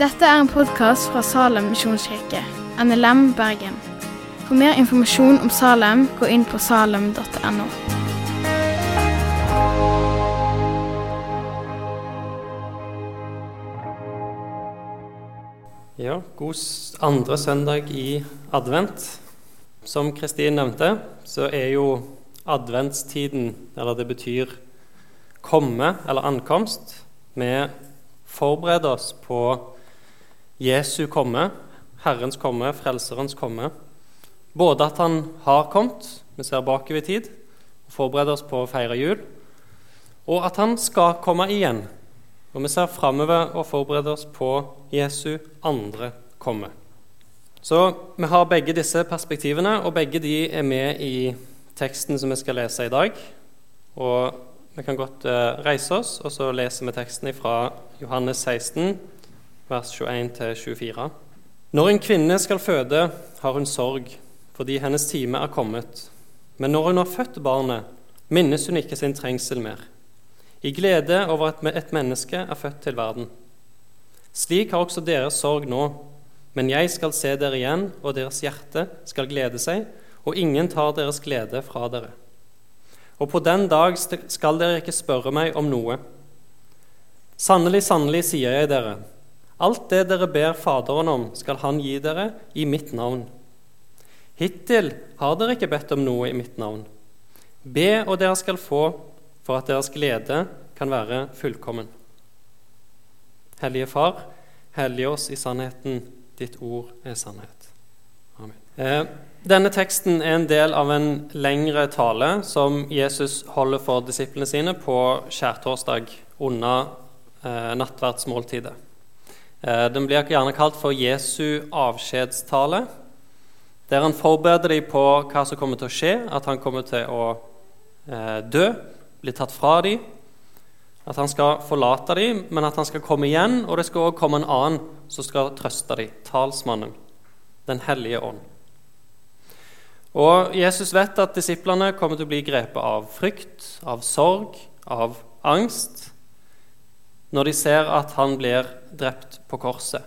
Dette er en podkast fra Salem misjonskirke, NLM Bergen. For mer informasjon om Salem, gå inn på salem.no. Ja, god andre søndag i advent. Som Kristin nevnte, så er jo adventstiden, eller det betyr komme eller ankomst. Vi forbereder oss på Jesu komme, Herrens komme, Frelserens komme. Både at han har kommet, vi ser bakover i tid, og forbereder oss på å feire jul, og at han skal komme igjen. Og vi ser framover og forbereder oss på Jesu andre komme. Så vi har begge disse perspektivene, og begge de er med i teksten som vi skal lese i dag. Og vi kan godt eh, reise oss, og så leser vi teksten fra Johannes 16, vers 21-24. Når en kvinne skal føde, har hun sorg, fordi hennes time er kommet. Men når hun har født barnet, minnes hun ikke sin trengsel mer i glede over at et menneske er født til verden. Slik har også deres sorg nå, men jeg skal se dere igjen, og deres hjerte skal glede seg, og ingen tar deres glede fra dere. Og på den dag skal dere ikke spørre meg om noe. Sannelig, sannelig, sier jeg dere, alt det dere ber Faderen om, skal Han gi dere i mitt navn. Hittil har dere ikke bedt om noe i mitt navn. Be, og dere skal få, for at deres glede kan være fullkommen. Hellige Far, hellige oss i sannheten. Ditt ord er sannhet. Amen. Eh, denne teksten er en del av en lengre tale som Jesus holder for disiplene sine på skjærtorsdag under eh, nattverdsmåltidet. Eh, den blir gjerne kalt for Jesu avskjedstale, der han forbereder dem på hva som kommer til å skje, at han kommer til å eh, dø bli tatt fra dem, at han skal forlate dem, men at han skal komme igjen, og det skal også komme en annen som skal trøste dem, talsmannen, Den hellige ånd. Og Jesus vet at disiplene kommer til å bli grepet av frykt, av sorg, av angst når de ser at han blir drept på korset.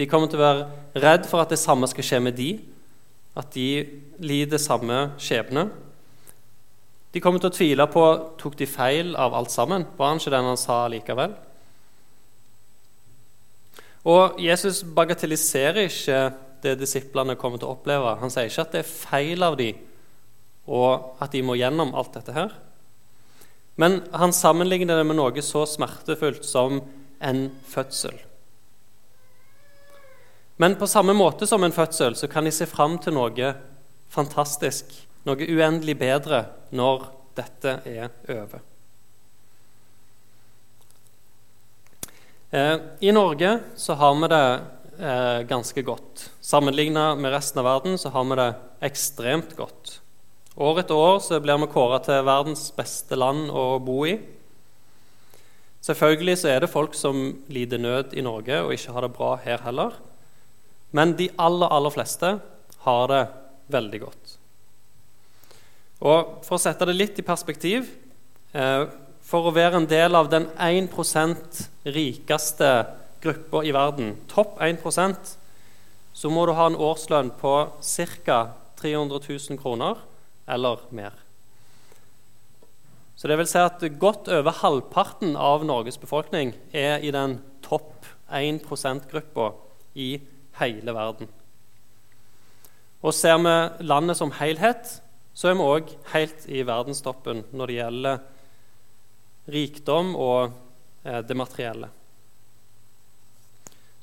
De kommer til å være redd for at det samme skal skje med de, at de lider samme skjebne. De kommer til å tvile på tok de feil av alt sammen. Var han ikke den han sa likevel? Og Jesus bagatelliserer ikke det disiplene kommer til å oppleve. Han sier ikke at det er feil av dem, og at de må gjennom alt dette her. Men han sammenligner det med noe så smertefullt som en fødsel. Men på samme måte som en fødsel så kan de se fram til noe fantastisk, noe uendelig bedre, når dette er over. Eh, I Norge så har vi det eh, ganske godt. Sammenlignet med resten av verden så har vi det ekstremt godt. År etter år så blir vi kåra til verdens beste land å bo i. Selvfølgelig så er det folk som lider nød i Norge og ikke har det bra her heller. Men de aller, aller fleste har det veldig godt. Og For å sette det litt i perspektiv eh, For å være en del av den 1% rikeste gruppa i verden, topp 1% så må du ha en årslønn på ca. 300 000 kroner eller mer. Så det vil si at godt over halvparten av Norges befolkning er i den topp 1 %-gruppa i hele verden. Og ser vi landet som helhet, så er vi òg helt i verdenstoppen når det gjelder rikdom og eh, det materielle.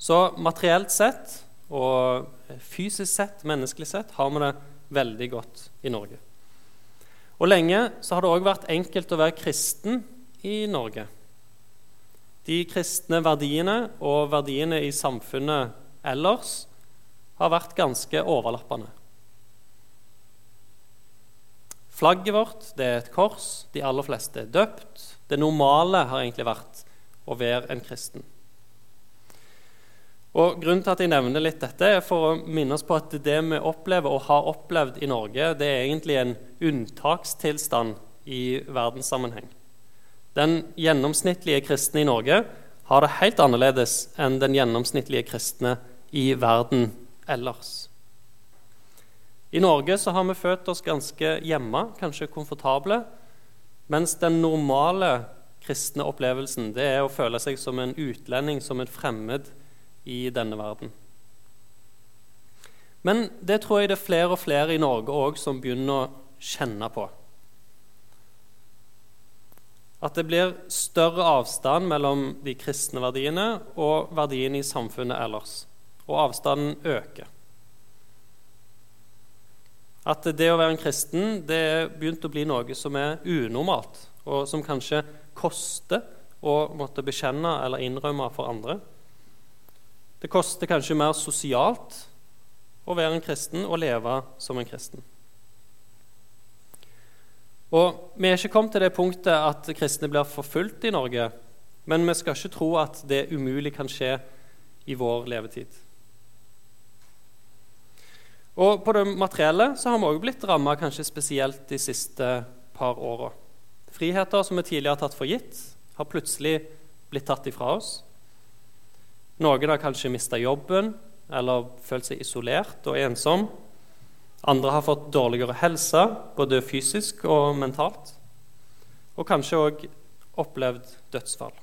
Så materielt sett og fysisk sett, menneskelig sett, har vi det veldig godt i Norge. Og lenge så har det òg vært enkelt å være kristen i Norge. De kristne verdiene og verdiene i samfunnet ellers har vært ganske overlappende. Flagget vårt det er et kors. De aller fleste er døpt. Det normale har egentlig vært å være en kristen. Og Grunnen til at jeg nevner litt dette, er for å minne oss på at det vi opplever og har opplevd i Norge, det er egentlig en unntakstilstand i verdenssammenheng. den gjennomsnittlige kristne i Norge har det helt annerledes enn den gjennomsnittlige kristne i verden ellers. I Norge så har vi følt oss ganske hjemme, kanskje komfortable, mens den normale kristne opplevelsen det er å føle seg som en utlending, som en fremmed i denne verden. Men det tror jeg det er flere og flere i Norge òg som begynner å kjenne på. At det blir større avstand mellom de kristne verdiene og verdiene i samfunnet ellers. Og avstanden øker. At det å være en kristen det er begynt å bli noe som er unormalt, og som kanskje koster å måtte bekjenne eller innrømme for andre. Det koster kanskje mer sosialt å være en kristen og leve som en kristen. Og Vi er ikke kommet til det punktet at kristne blir forfulgt i Norge, men vi skal ikke tro at det umulig kan skje i vår levetid. Og På det materielle så har vi også blitt ramma kanskje spesielt de siste par åra. Friheter som vi tidligere har tatt for gitt, har plutselig blitt tatt ifra oss. Noen har kanskje mista jobben eller følt seg isolert og ensom. Andre har fått dårligere helse, både fysisk og mentalt. Og kanskje òg opplevd dødsfall.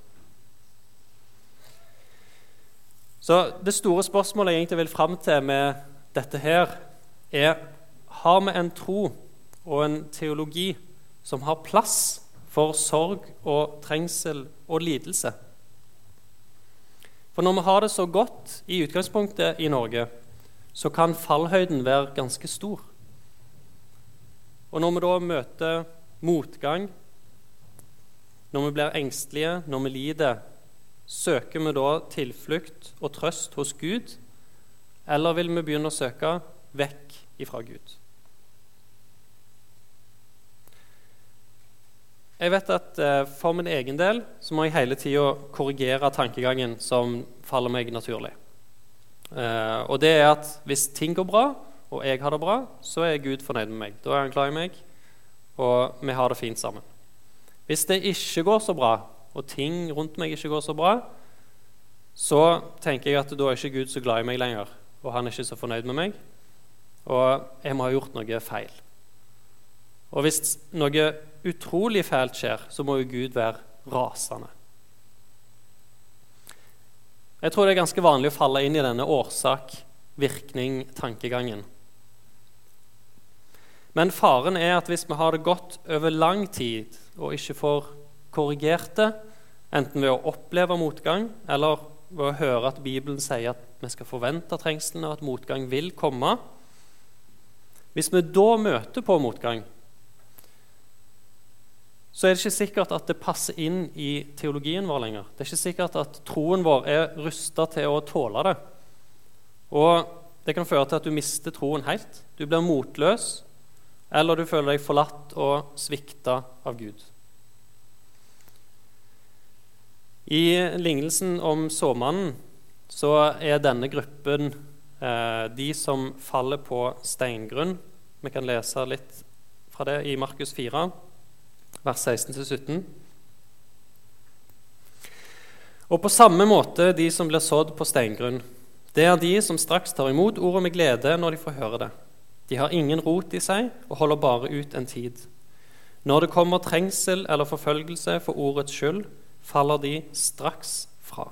Så det store spørsmålet jeg egentlig vil fram til med dette her, er har vi en tro og en teologi som har plass for sorg og trengsel og lidelse? For når vi har det så godt i utgangspunktet i Norge, så kan fallhøyden være ganske stor. Og når vi da møter motgang, når vi blir engstelige, når vi lider, søker vi da tilflukt og trøst hos Gud, eller vil vi begynne å søke vekk ifra Gud? Jeg vet at eh, For min egen del så må jeg hele tida korrigere tankegangen som faller meg naturlig. Uh, og det er at hvis ting går bra, og jeg har det bra, så er Gud fornøyd med meg. Da er han glad i meg, og vi har det fint sammen. Hvis det ikke går så bra, og ting rundt meg ikke går så bra, så tenker jeg at da er ikke Gud så glad i meg lenger, og han er ikke så fornøyd med meg, og jeg må ha gjort noe feil. Og hvis noe utrolig fælt skjer, så må jo Gud være rasende. Jeg tror det er ganske vanlig å falle inn i denne årsak-virkning-tankegangen. Men faren er at hvis vi har det godt over lang tid og ikke får korrigert det, enten ved å oppleve motgang eller ved å høre at Bibelen sier at vi skal forvente trengselen, og at motgang vil komme Hvis vi da møter på motgang, så er det ikke sikkert at det passer inn i teologien vår lenger. Det er ikke sikkert at troen vår er rusta til å tåle det. Og det kan føre til at du mister troen helt. Du blir motløs, eller du føler deg forlatt og svikta av Gud. I lignelsen om såmannen så er denne gruppen eh, de som faller på steingrunn. Vi kan lese litt fra det i Markus 4 vers 16-17. Og på samme måte de som blir sådd på steingrunn. Det er de som straks tar imot ordet med glede når de får høre det. De har ingen rot i seg og holder bare ut en tid. Når det kommer trengsel eller forfølgelse for ordets skyld, faller de straks fra.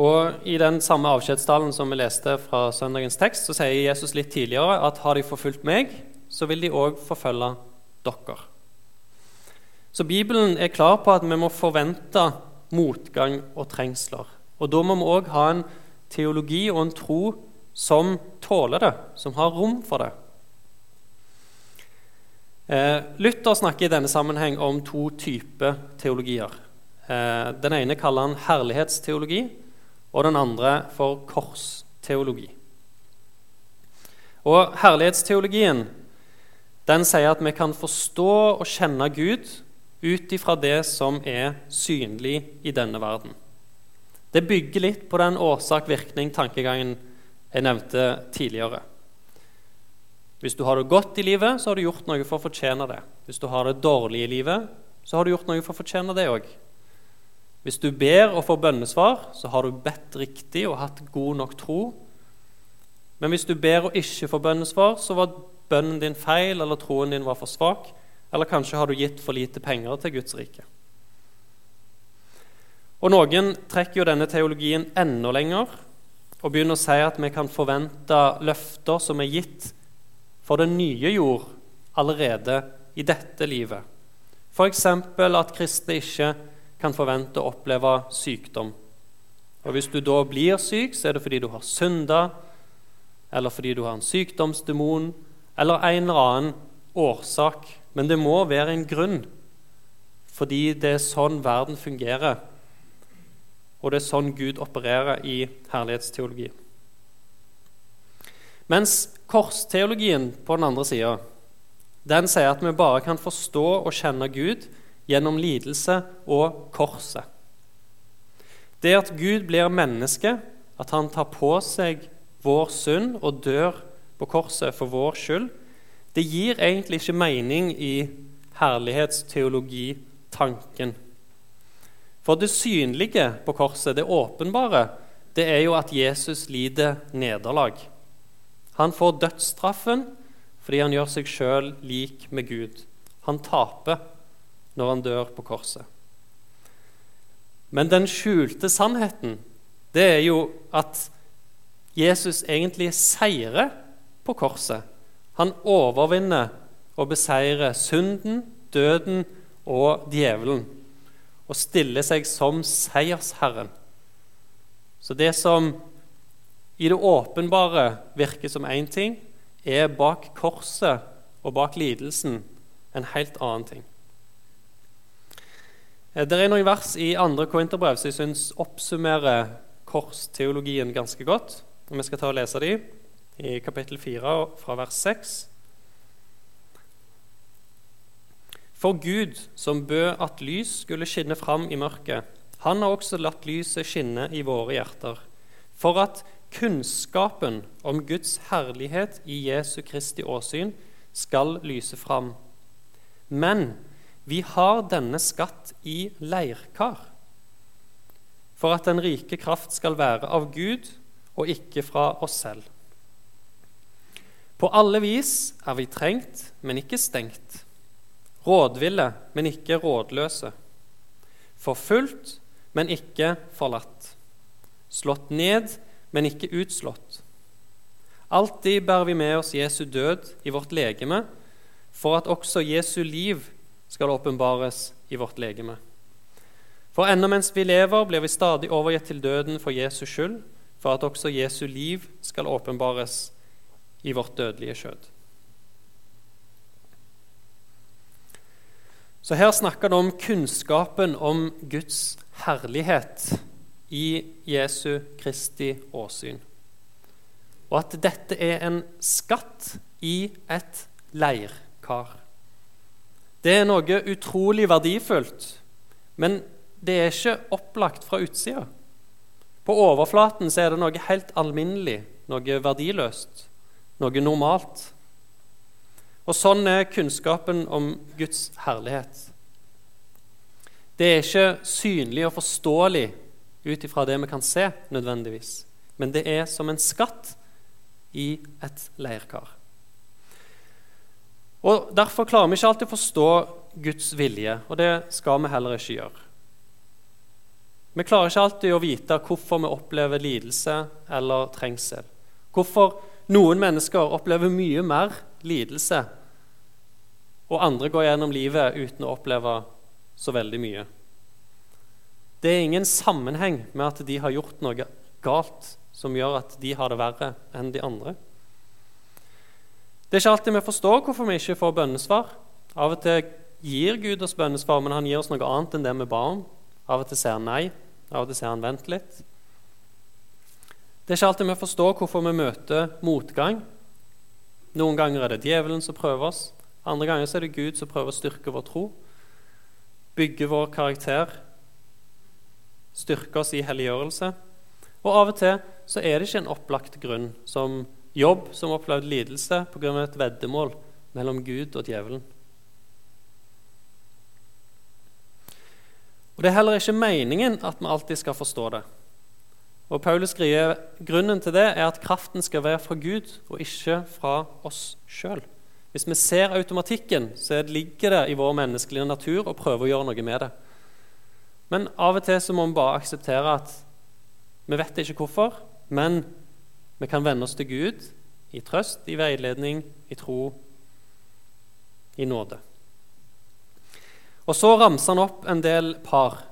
Og I den samme avskjedstalen som vi leste fra søndagens tekst, så sier Jesus litt tidligere at har de forfulgt meg, så vil de òg forfølge dere. Så Bibelen er klar på at vi må forvente motgang og trengsler. Og Da må vi òg ha en teologi og en tro som tåler det, som har rom for det. Eh, Luther snakker i denne sammenheng om to typer teologier. Eh, den ene kaller han herlighetsteologi, og den andre for korsteologi. Og Herlighetsteologien den sier at vi kan forstå og kjenne Gud ut ifra det som er synlig i denne verden. Det bygger litt på den årsak-virkning-tankegangen jeg nevnte tidligere. Hvis du har det godt i livet, så har du gjort noe for å fortjene det. Hvis du har det dårlig i livet, så har du gjort noe for å fortjene det òg. Hvis du ber og får bønnesvar, så har du bedt riktig og hatt god nok tro. Men hvis du ber og ikke får bønnesvar, så var bønnen din feil, eller troen din var for svak, eller kanskje har du gitt for lite penger til Guds rike. Og Noen trekker jo denne teologien enda lenger og begynner å si at vi kan forvente løfter som er gitt for den nye jord allerede i dette livet. F.eks. at kristne ikke kan forvente å oppleve sykdom. Og Hvis du da blir syk, så er det fordi du har synda, eller fordi du har en sykdomsdemon, eller en eller annen årsak. Men det må være en grunn, fordi det er sånn verden fungerer. Og det er sånn Gud opererer i herlighetsteologi. Mens korsteologien på den andre sida den sier at vi bare kan forstå og kjenne Gud gjennom lidelse og korset. Det at Gud blir menneske, at han tar på seg vår synd og dør på korset for vår skyld, det gir egentlig ikke mening i herlighetsteologitanken. For det synlige på korset, det åpenbare, det er jo at Jesus lider nederlag. Han får dødsstraffen fordi han gjør seg sjøl lik med Gud. Han taper når han dør på korset. Men den skjulte sannheten, det er jo at Jesus egentlig seirer på korset. Han overvinner og beseirer synden, døden og djevelen og stiller seg som seiersherren. Så det som i det åpenbare virker som én ting, er bak korset og bak lidelsen en helt annen ting. Eh, det er noen vers i andre Korinterbrev som jeg syns oppsummerer korsteologien ganske godt. og Vi skal ta og lese de i kapittel 4 fra vers 6. For Gud, som bød at lys skulle skinne fram i mørket, han har også latt lyset skinne i våre hjerter, for at kunnskapen om Guds herlighet i Jesu Kristi åsyn skal lyse fram. Men vi har denne skatt i leirkar, for at den rike kraft skal være av Gud og ikke fra oss selv. På alle vis er vi trengt, men ikke stengt. Rådville, men ikke rådløse. Forfulgt, men ikke forlatt. Slått ned, men ikke utslått. Alltid bærer vi med oss Jesu død i vårt legeme, for at også Jesu liv skal åpenbares i vårt legeme. For ennå mens vi lever, blir vi stadig overgitt til døden for Jesus skyld, for at også Jesu liv skal åpenbares i vårt dødelige skjød. Så her snakker det om kunnskapen om Guds herlighet i Jesu Kristi åsyn. Og at dette er en skatt i et leirkar. Det er noe utrolig verdifullt, men det er ikke opplagt fra utsida. På overflaten er det noe helt alminnelig, noe verdiløst, noe normalt. Og sånn er kunnskapen om Guds herlighet. Det er ikke synlig og forståelig ut ifra det vi kan se, nødvendigvis, men det er som en skatt i et leirkar. Og Derfor klarer vi ikke alltid å forstå Guds vilje, og det skal vi heller ikke gjøre. Vi klarer ikke alltid å vite hvorfor vi opplever lidelse eller trengsel. Hvorfor noen mennesker opplever mye mer lidelse, og andre går gjennom livet uten å oppleve så veldig mye. Det er ingen sammenheng med at de har gjort noe galt som gjør at de har det verre enn de andre. Det er ikke alltid vi forstår hvorfor vi ikke får bønnesvar. Av og til gir Gud oss bønnesvar, men han gir oss noe annet enn det vi ba om. Av og til sier han nei, av og til sier han vent litt. Det er ikke alltid vi forstår hvorfor vi møter motgang. Noen ganger er det djevelen som prøver oss. Andre ganger er det Gud som prøver å styrke vår tro, bygge vår karakter, styrke oss i helliggjørelse. Og av og til så er det ikke en opplagt grunn som Jobb som opplevde lidelse pga. et veddemål mellom Gud og djevelen. Og Det er heller ikke meningen at vi alltid skal forstå det. Og Paulus skriver grunnen til det er at kraften skal være fra Gud og ikke fra oss sjøl. Hvis vi ser automatikken, så ligger det i vår menneskelige natur å prøve å gjøre noe med det. Men av og til så må vi bare akseptere at vi vet ikke hvorfor, men vi kan vende oss til Gud i trøst, i veiledning, i tro, i nåde. Og så ramser han opp en del par.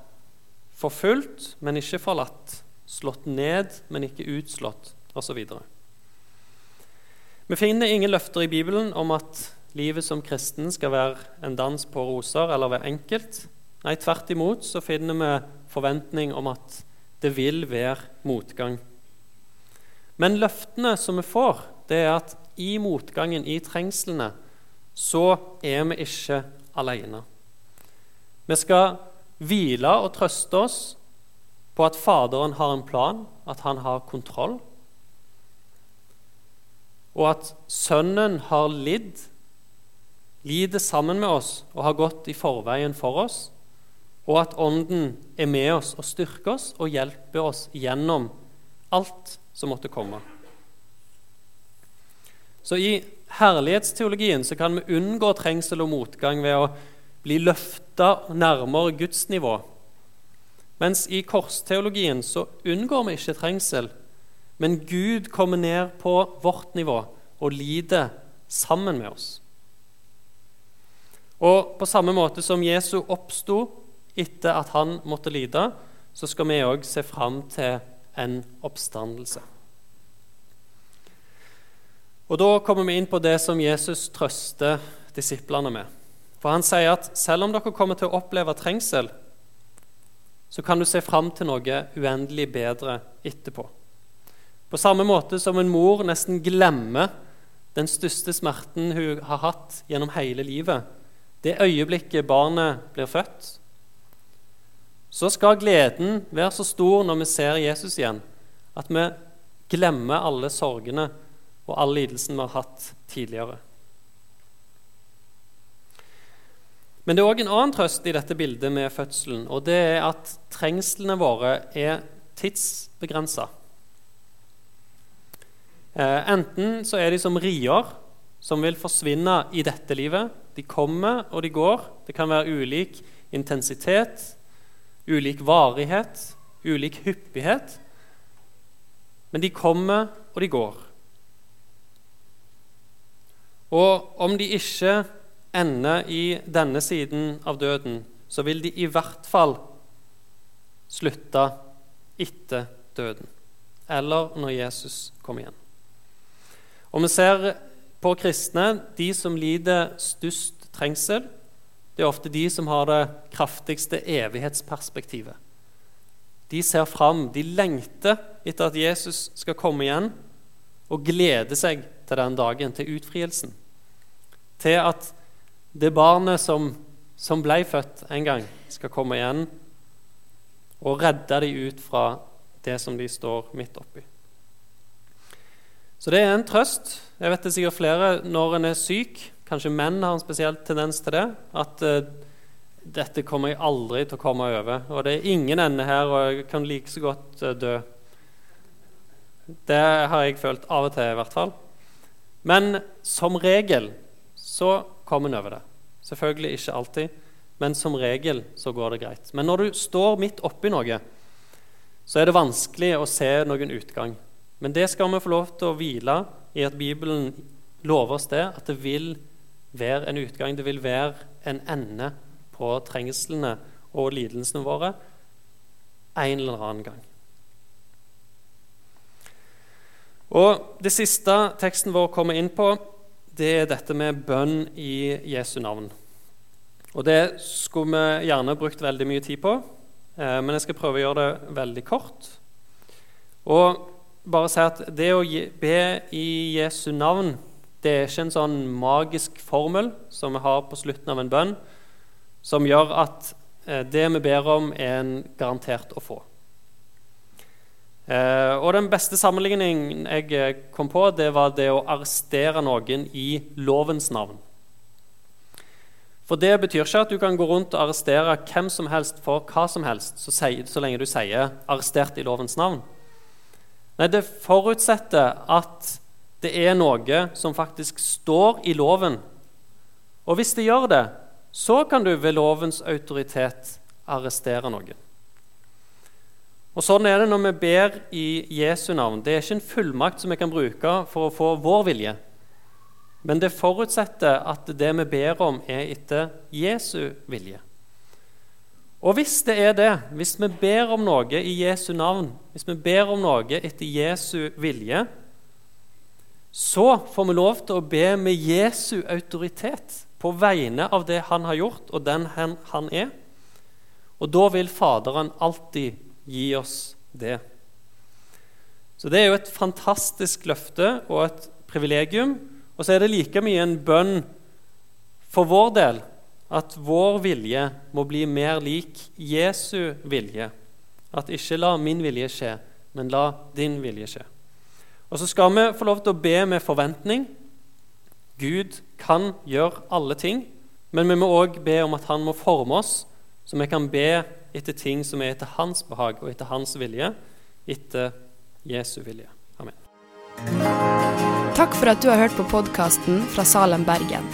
Forfulgt, men ikke forlatt. Slått ned, men ikke utslått, osv. Vi finner ingen løfter i Bibelen om at livet som kristen skal være en dans på roser eller være enkelt. Nei, tvert imot så finner vi forventning om at det vil være motgang. Men løftene som vi får, det er at i motgangen, i trengslene, så er vi ikke alene. Vi skal hvile og trøste oss på at Faderen har en plan, at han har kontroll, og at Sønnen har lidd, lider sammen med oss og har gått i forveien for oss, og at Ånden er med oss og styrker oss og hjelper oss gjennom alt som måtte komme. Så i herlighetsteologien så kan vi unngå trengsel og motgang ved å bli løfta nærmere Guds nivå. Mens i korsteologien så unngår vi ikke trengsel, men Gud kommer ned på vårt nivå og lider sammen med oss. Og på samme måte som Jesu oppsto etter at han måtte lide, så skal vi òg se fram til en oppstandelse. Og Da kommer vi inn på det som Jesus trøster disiplene med. For han sier at selv om dere kommer til å oppleve trengsel, så kan du se fram til noe uendelig bedre etterpå. På samme måte som en mor nesten glemmer den største smerten hun har hatt gjennom hele livet, det øyeblikket barnet blir født, så skal gleden være så stor når vi ser Jesus igjen, at vi glemmer alle sorgene og all lidelsen vi har hatt tidligere. Men det er òg en annen trøst i dette bildet med fødselen, og det er at trengslene våre er tidsbegrensa. Eh, enten så er de som rier som vil forsvinne i dette livet. De kommer og de går. Det kan være ulik intensitet, ulik varighet, ulik hyppighet. Men de kommer og de går. Og om de ikke ender i denne siden av døden, så vil de i hvert fall slutte etter døden, eller når Jesus kommer igjen. Og vi ser på kristne, de som lider størst trengsel, det er ofte de som har det kraftigste evighetsperspektivet. De ser fram, de lengter etter at Jesus skal komme igjen, og gleder seg til den dagen, til utfrielsen. Til at det barnet som, som ble født en gang, skal komme igjen og redde dem ut fra det som de står midt oppi. Så det er en trøst. Jeg vet det er sikkert flere når en er syk. Kanskje menn har en spesiell tendens til det. At uh, dette kommer jeg aldri til å komme over. Og det er ingen ende her, og jeg kan like så godt uh, dø. Det har jeg følt av og til, i hvert fall. Men som regel så kommer over det. Selvfølgelig ikke alltid, men som regel så går det greit. Men når du står midt oppi noe, så er det vanskelig å se noen utgang. Men det skal vi få lov til å hvile i at Bibelen lover oss det, at det vil være en utgang, det vil være en ende på trengslene og lidelsene våre en eller annen gang. Og Det siste teksten vår kommer inn på, det er dette med bønn i Jesu navn. Og Det skulle vi gjerne brukt veldig mye tid på, eh, men jeg skal prøve å gjøre det veldig kort. Og bare si at Det å be i Jesu navn det er ikke en sånn magisk formel som vi har på slutten av en bønn, som gjør at eh, det vi ber om, er en garantert å få. Eh, og den beste sammenligningen jeg eh, kom på, det var det å arrestere noen i lovens navn. For det betyr ikke at du kan gå rundt og arrestere hvem som helst for hva som helst, så, så lenge du sier 'arrestert i lovens navn'. Nei, det forutsetter at det er noe som faktisk står i loven. Og hvis det gjør det, så kan du ved lovens autoritet arrestere noen. Og Sånn er det når vi ber i Jesu navn. Det er ikke en fullmakt som vi kan bruke for å få vår vilje. Men det forutsetter at det vi ber om, er etter Jesu vilje. Og hvis det er det, hvis vi ber om noe i Jesu navn, hvis vi ber om noe etter Jesu vilje, så får vi lov til å be med Jesu autoritet på vegne av det han har gjort, og den han er. Og da vil Faderen alltid gi oss det. Så det er jo et fantastisk løfte og et privilegium. Og så er det like mye en bønn for vår del at vår vilje må bli mer lik Jesu vilje. At ikke la min vilje skje, men la din vilje skje. Og så skal vi få lov til å be med forventning. Gud kan gjøre alle ting, men vi må òg be om at han må forme oss, så vi kan be etter ting som er etter hans behag og etter hans vilje, etter Jesu vilje. Amen. Takk for at du har hørt på podkasten fra Salem, Bergen.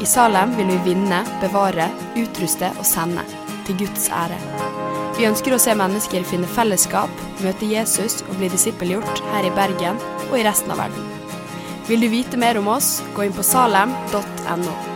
I Salem vil vi vinne, bevare, utruste og sende, til Guds ære. Vi ønsker å se mennesker finne fellesskap, møte Jesus og bli disippelgjort her i Bergen og i resten av verden. Vil du vite mer om oss, gå inn på salem.no.